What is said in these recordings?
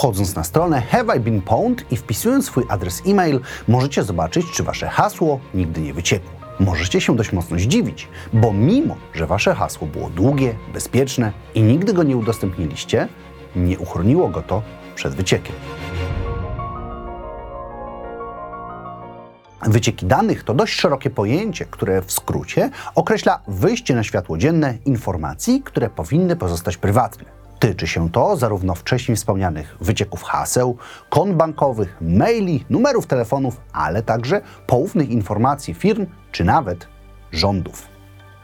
Wchodząc na stronę Have I Been Pwned i wpisując swój adres e-mail, możecie zobaczyć, czy wasze hasło nigdy nie wyciekło. Możecie się dość mocno zdziwić, bo mimo, że wasze hasło było długie, bezpieczne i nigdy go nie udostępniliście, nie uchroniło go to przed wyciekiem. Wycieki danych to dość szerokie pojęcie, które w skrócie określa wyjście na światło dzienne informacji, które powinny pozostać prywatne. Tyczy się to zarówno wcześniej wspomnianych wycieków haseł, kont bankowych, maili, numerów telefonów, ale także poufnych informacji firm czy nawet rządów.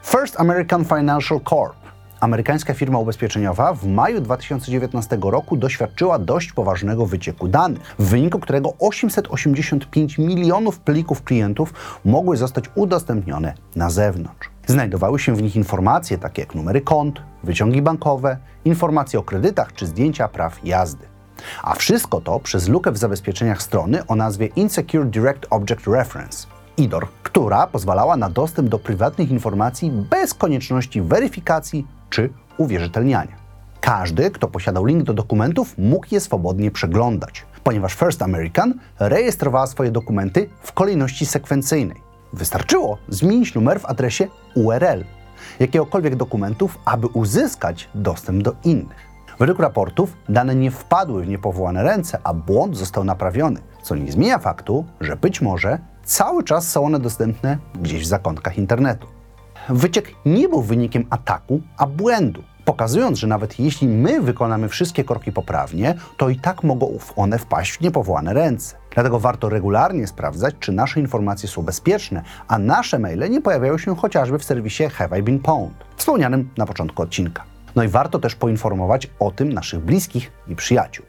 First American Financial Corp amerykańska firma ubezpieczeniowa w maju 2019 roku doświadczyła dość poważnego wycieku danych, w wyniku którego 885 milionów plików klientów mogły zostać udostępnione na zewnątrz. Znajdowały się w nich informacje takie jak numery kont, wyciągi bankowe, informacje o kredytach czy zdjęcia praw jazdy. A wszystko to przez lukę w zabezpieczeniach strony o nazwie Insecure Direct Object Reference. IDOR, która pozwalała na dostęp do prywatnych informacji bez konieczności weryfikacji czy uwierzytelniania. Każdy, kto posiadał link do dokumentów, mógł je swobodnie przeglądać, ponieważ First American rejestrowała swoje dokumenty w kolejności sekwencyjnej. Wystarczyło zmienić numer w adresie URL jakiegokolwiek dokumentów, aby uzyskać dostęp do innych. Według raportów dane nie wpadły w niepowołane ręce, a błąd został naprawiony, co nie zmienia faktu, że być może cały czas są one dostępne gdzieś w zakątkach internetu. Wyciek nie był wynikiem ataku, a błędu, pokazując, że nawet jeśli my wykonamy wszystkie kroki poprawnie, to i tak mogą one wpaść w niepowołane ręce. Dlatego warto regularnie sprawdzać, czy nasze informacje są bezpieczne, a nasze maile nie pojawiają się chociażby w serwisie Have I Been Pwned, wspomnianym na początku odcinka. No i warto też poinformować o tym naszych bliskich i przyjaciół.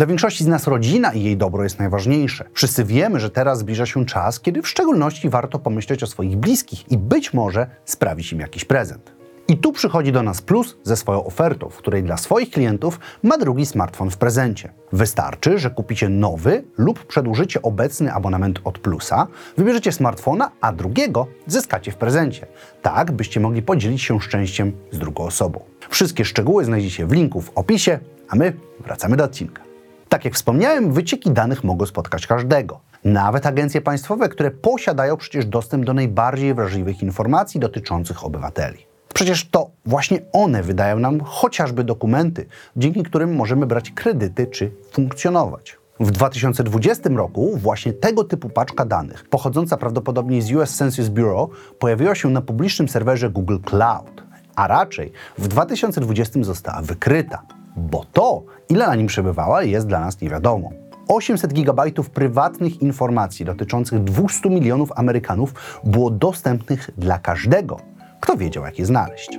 Dla większości z nas rodzina i jej dobro jest najważniejsze. Wszyscy wiemy, że teraz zbliża się czas, kiedy w szczególności warto pomyśleć o swoich bliskich i być może sprawić im jakiś prezent. I tu przychodzi do nas Plus ze swoją ofertą, w której dla swoich klientów ma drugi smartfon w prezencie. Wystarczy, że kupicie nowy lub przedłużycie obecny abonament od Plusa, wybierzecie smartfona, a drugiego zyskacie w prezencie. Tak, byście mogli podzielić się szczęściem z drugą osobą. Wszystkie szczegóły znajdziecie w linku w opisie, a my wracamy do odcinka. Tak jak wspomniałem, wycieki danych mogą spotkać każdego. Nawet agencje państwowe, które posiadają przecież dostęp do najbardziej wrażliwych informacji dotyczących obywateli. Przecież to właśnie one wydają nam chociażby dokumenty, dzięki którym możemy brać kredyty czy funkcjonować. W 2020 roku właśnie tego typu paczka danych, pochodząca prawdopodobnie z US Census Bureau, pojawiła się na publicznym serwerze Google Cloud, a raczej w 2020 została wykryta bo to, ile na nim przebywała, jest dla nas niewiadomą. 800 GB prywatnych informacji dotyczących 200 milionów Amerykanów było dostępnych dla każdego, kto wiedział, jak je znaleźć.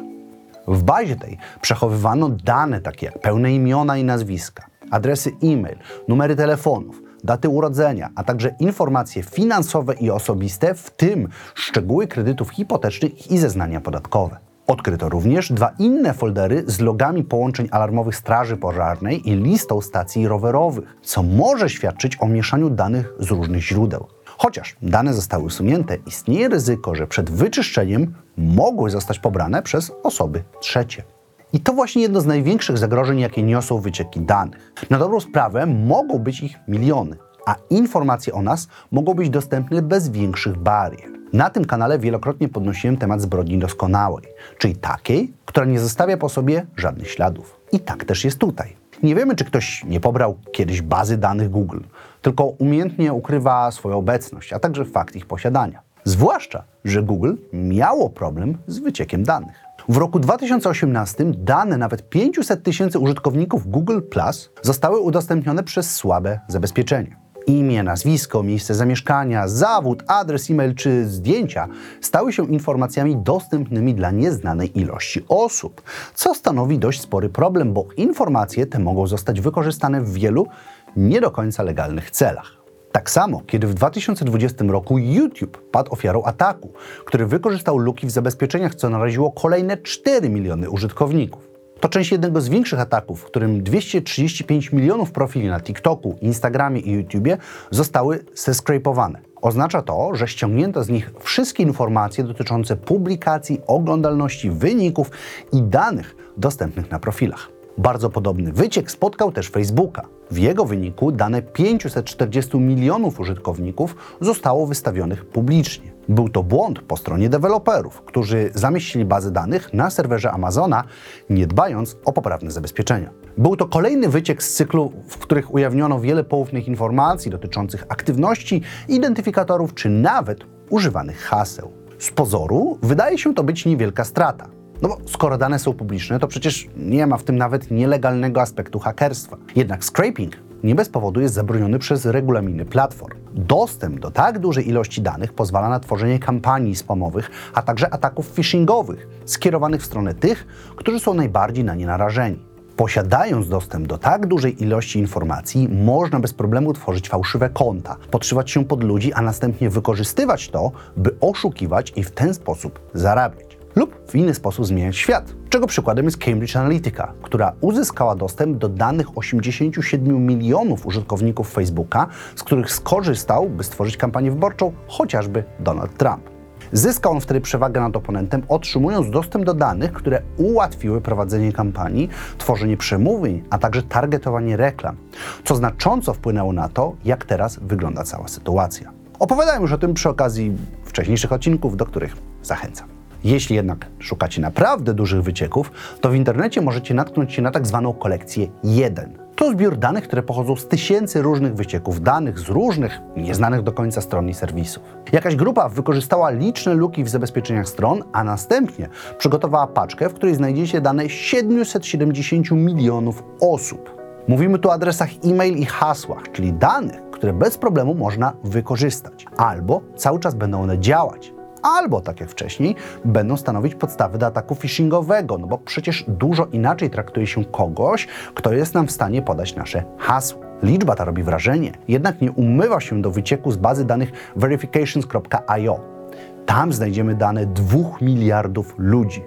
W bazie tej przechowywano dane takie jak pełne imiona i nazwiska, adresy e-mail, numery telefonów, daty urodzenia, a także informacje finansowe i osobiste, w tym szczegóły kredytów hipotecznych i zeznania podatkowe. Odkryto również dwa inne foldery z logami połączeń alarmowych Straży Pożarnej i listą stacji rowerowych, co może świadczyć o mieszaniu danych z różnych źródeł. Chociaż dane zostały usunięte, istnieje ryzyko, że przed wyczyszczeniem mogły zostać pobrane przez osoby trzecie. I to właśnie jedno z największych zagrożeń, jakie niosą wycieki danych. Na dobrą sprawę mogą być ich miliony, a informacje o nas mogą być dostępne bez większych barier. Na tym kanale wielokrotnie podnosiłem temat zbrodni doskonałej, czyli takiej, która nie zostawia po sobie żadnych śladów. I tak też jest tutaj. Nie wiemy, czy ktoś nie pobrał kiedyś bazy danych Google, tylko umiejętnie ukrywa swoją obecność, a także fakt ich posiadania. Zwłaszcza, że Google miało problem z wyciekiem danych. W roku 2018 dane nawet 500 tysięcy użytkowników Google Plus zostały udostępnione przez słabe zabezpieczenie. Imię, nazwisko, miejsce zamieszkania, zawód, adres e-mail czy zdjęcia stały się informacjami dostępnymi dla nieznanej ilości osób, co stanowi dość spory problem, bo informacje te mogą zostać wykorzystane w wielu nie do końca legalnych celach. Tak samo, kiedy w 2020 roku YouTube padł ofiarą ataku, który wykorzystał luki w zabezpieczeniach, co naraziło kolejne 4 miliony użytkowników. To część jednego z większych ataków, w którym 235 milionów profili na TikToku, Instagramie i YouTubie zostały zeskrapowane. Oznacza to, że ściągnięto z nich wszystkie informacje dotyczące publikacji, oglądalności, wyników i danych dostępnych na profilach. Bardzo podobny wyciek spotkał też Facebooka. W jego wyniku dane 540 milionów użytkowników zostało wystawionych publicznie. Był to błąd po stronie deweloperów, którzy zamieścili bazy danych na serwerze Amazona, nie dbając o poprawne zabezpieczenia. Był to kolejny wyciek z cyklu, w których ujawniono wiele poufnych informacji dotyczących aktywności, identyfikatorów czy nawet używanych haseł. Z pozoru wydaje się to być niewielka strata. No bo skoro dane są publiczne, to przecież nie ma w tym nawet nielegalnego aspektu hakerstwa. Jednak scraping nie bez powodu jest zabroniony przez regulaminy platform. Dostęp do tak dużej ilości danych pozwala na tworzenie kampanii spamowych, a także ataków phishingowych skierowanych w stronę tych, którzy są najbardziej na nie narażeni. Posiadając dostęp do tak dużej ilości informacji, można bez problemu tworzyć fałszywe konta, podszywać się pod ludzi, a następnie wykorzystywać to, by oszukiwać i w ten sposób zarabiać. Lub w inny sposób zmieniać świat. Czego przykładem jest Cambridge Analytica, która uzyskała dostęp do danych 87 milionów użytkowników Facebooka, z których skorzystał, by stworzyć kampanię wyborczą chociażby Donald Trump. Zyskał on wtedy przewagę nad oponentem, otrzymując dostęp do danych, które ułatwiły prowadzenie kampanii, tworzenie przemówień, a także targetowanie reklam, co znacząco wpłynęło na to, jak teraz wygląda cała sytuacja. Opowiadałem już o tym przy okazji wcześniejszych odcinków, do których zachęcam. Jeśli jednak szukacie naprawdę dużych wycieków, to w internecie możecie natknąć się na tak zwaną kolekcję 1. To zbiór danych, które pochodzą z tysięcy różnych wycieków danych z różnych, nieznanych do końca stron i serwisów. Jakaś grupa wykorzystała liczne luki w zabezpieczeniach stron, a następnie przygotowała paczkę, w której znajdziecie dane 770 milionów osób. Mówimy tu o adresach e-mail i hasłach, czyli danych, które bez problemu można wykorzystać, albo cały czas będą one działać albo, tak jak wcześniej, będą stanowić podstawy do ataku phishingowego, no bo przecież dużo inaczej traktuje się kogoś, kto jest nam w stanie podać nasze hasło. Liczba ta robi wrażenie, jednak nie umywa się do wycieku z bazy danych verifications.io. Tam znajdziemy dane 2 miliardów ludzi.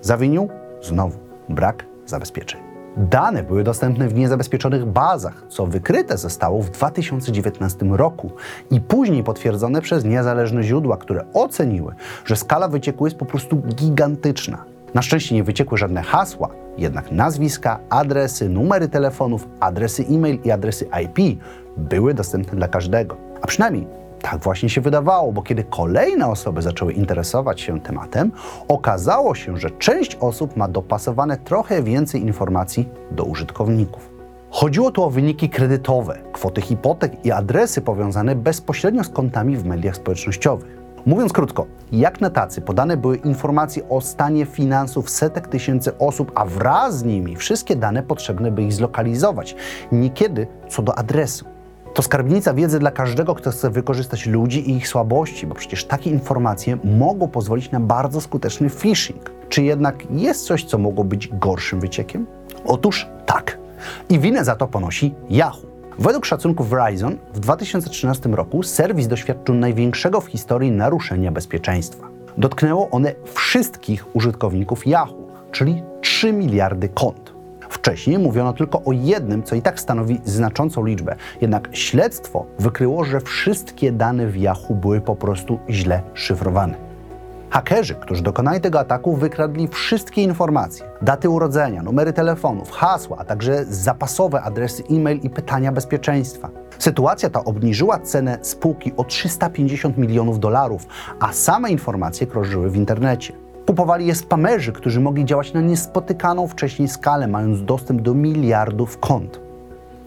Zawinił? Znowu brak zabezpieczeń. Dane były dostępne w niezabezpieczonych bazach, co wykryte zostało w 2019 roku i później potwierdzone przez niezależne źródła, które oceniły, że skala wycieku jest po prostu gigantyczna. Na szczęście nie wyciekły żadne hasła, jednak nazwiska, adresy, numery telefonów, adresy e-mail i adresy IP były dostępne dla każdego. A przynajmniej tak właśnie się wydawało, bo kiedy kolejne osoby zaczęły interesować się tematem, okazało się, że część osób ma dopasowane trochę więcej informacji do użytkowników. Chodziło tu o wyniki kredytowe, kwoty hipotek i adresy powiązane bezpośrednio z kontami w mediach społecznościowych. Mówiąc krótko, jak na tacy podane były informacje o stanie finansów setek tysięcy osób, a wraz z nimi wszystkie dane potrzebne, by ich zlokalizować, niekiedy co do adresu. To skarbnica wiedzy dla każdego, kto chce wykorzystać ludzi i ich słabości, bo przecież takie informacje mogą pozwolić na bardzo skuteczny phishing. Czy jednak jest coś, co mogło być gorszym wyciekiem? Otóż tak. I winę za to ponosi Yahoo. Według szacunków Verizon w 2013 roku serwis doświadczył największego w historii naruszenia bezpieczeństwa. Dotknęło one wszystkich użytkowników Yahoo, czyli 3 miliardy kont. Wcześniej mówiono tylko o jednym, co i tak stanowi znaczącą liczbę. Jednak śledztwo wykryło, że wszystkie dane w Yahoo były po prostu źle szyfrowane. Hakerzy, którzy dokonali tego ataku, wykradli wszystkie informacje: daty urodzenia, numery telefonów, hasła, a także zapasowe adresy e-mail i pytania bezpieczeństwa. Sytuacja ta obniżyła cenę spółki o 350 milionów dolarów, a same informacje krążyły w internecie. Kupowali je spamerzy, którzy mogli działać na niespotykaną wcześniej skalę, mając dostęp do miliardów kont.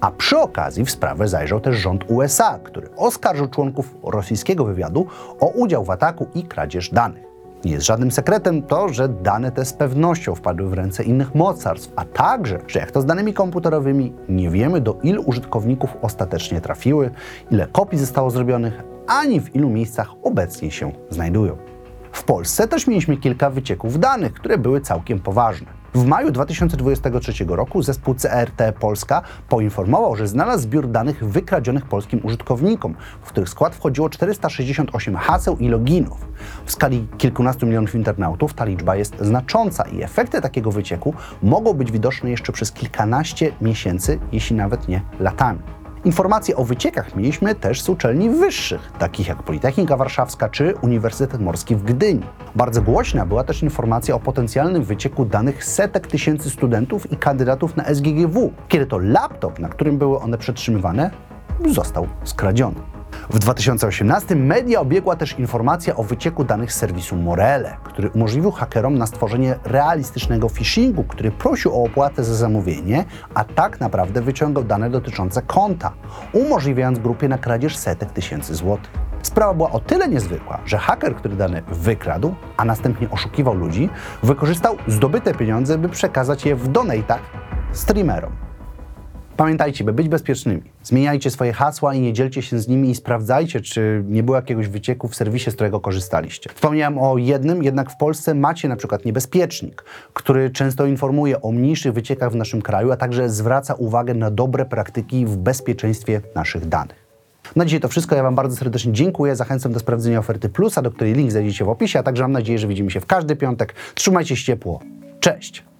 A przy okazji w sprawę zajrzał też rząd USA, który oskarżył członków rosyjskiego wywiadu o udział w ataku i kradzież danych. Nie jest żadnym sekretem to, że dane te z pewnością wpadły w ręce innych mocarstw, a także, że jak to z danymi komputerowymi, nie wiemy do ilu użytkowników ostatecznie trafiły, ile kopii zostało zrobionych, ani w ilu miejscach obecnie się znajdują. W Polsce też mieliśmy kilka wycieków danych, które były całkiem poważne. W maju 2023 roku zespół CRT Polska poinformował, że znalazł zbiór danych wykradzionych polskim użytkownikom, w których skład wchodziło 468 haseł i loginów. W skali kilkunastu milionów internautów ta liczba jest znacząca i efekty takiego wycieku mogą być widoczne jeszcze przez kilkanaście miesięcy, jeśli nawet nie latami. Informacje o wyciekach mieliśmy też z uczelni wyższych, takich jak Politechnika Warszawska czy Uniwersytet Morski w Gdyni. Bardzo głośna była też informacja o potencjalnym wycieku danych setek tysięcy studentów i kandydatów na SGGW, kiedy to laptop, na którym były one przetrzymywane, został skradziony. W 2018 media obiegła też informacja o wycieku danych z serwisu Morele, który umożliwił hakerom na stworzenie realistycznego phishingu, który prosił o opłatę za zamówienie, a tak naprawdę wyciągał dane dotyczące konta, umożliwiając grupie na kradzież setek tysięcy złotych. Sprawa była o tyle niezwykła, że haker, który dane wykradł, a następnie oszukiwał ludzi, wykorzystał zdobyte pieniądze, by przekazać je w donatach streamerom. Pamiętajcie, by być bezpiecznymi, zmieniajcie swoje hasła i nie dzielcie się z nimi i sprawdzajcie, czy nie było jakiegoś wycieku w serwisie, z którego korzystaliście. Wspomniałem o jednym, jednak w Polsce macie na przykład niebezpiecznik, który często informuje o mniejszych wyciekach w naszym kraju, a także zwraca uwagę na dobre praktyki w bezpieczeństwie naszych danych. Na dzisiaj to wszystko. Ja Wam bardzo serdecznie dziękuję. Zachęcam do sprawdzenia oferty Plusa, do której link znajdziecie w opisie, a także mam nadzieję, że widzimy się w każdy piątek. Trzymajcie się ciepło. Cześć!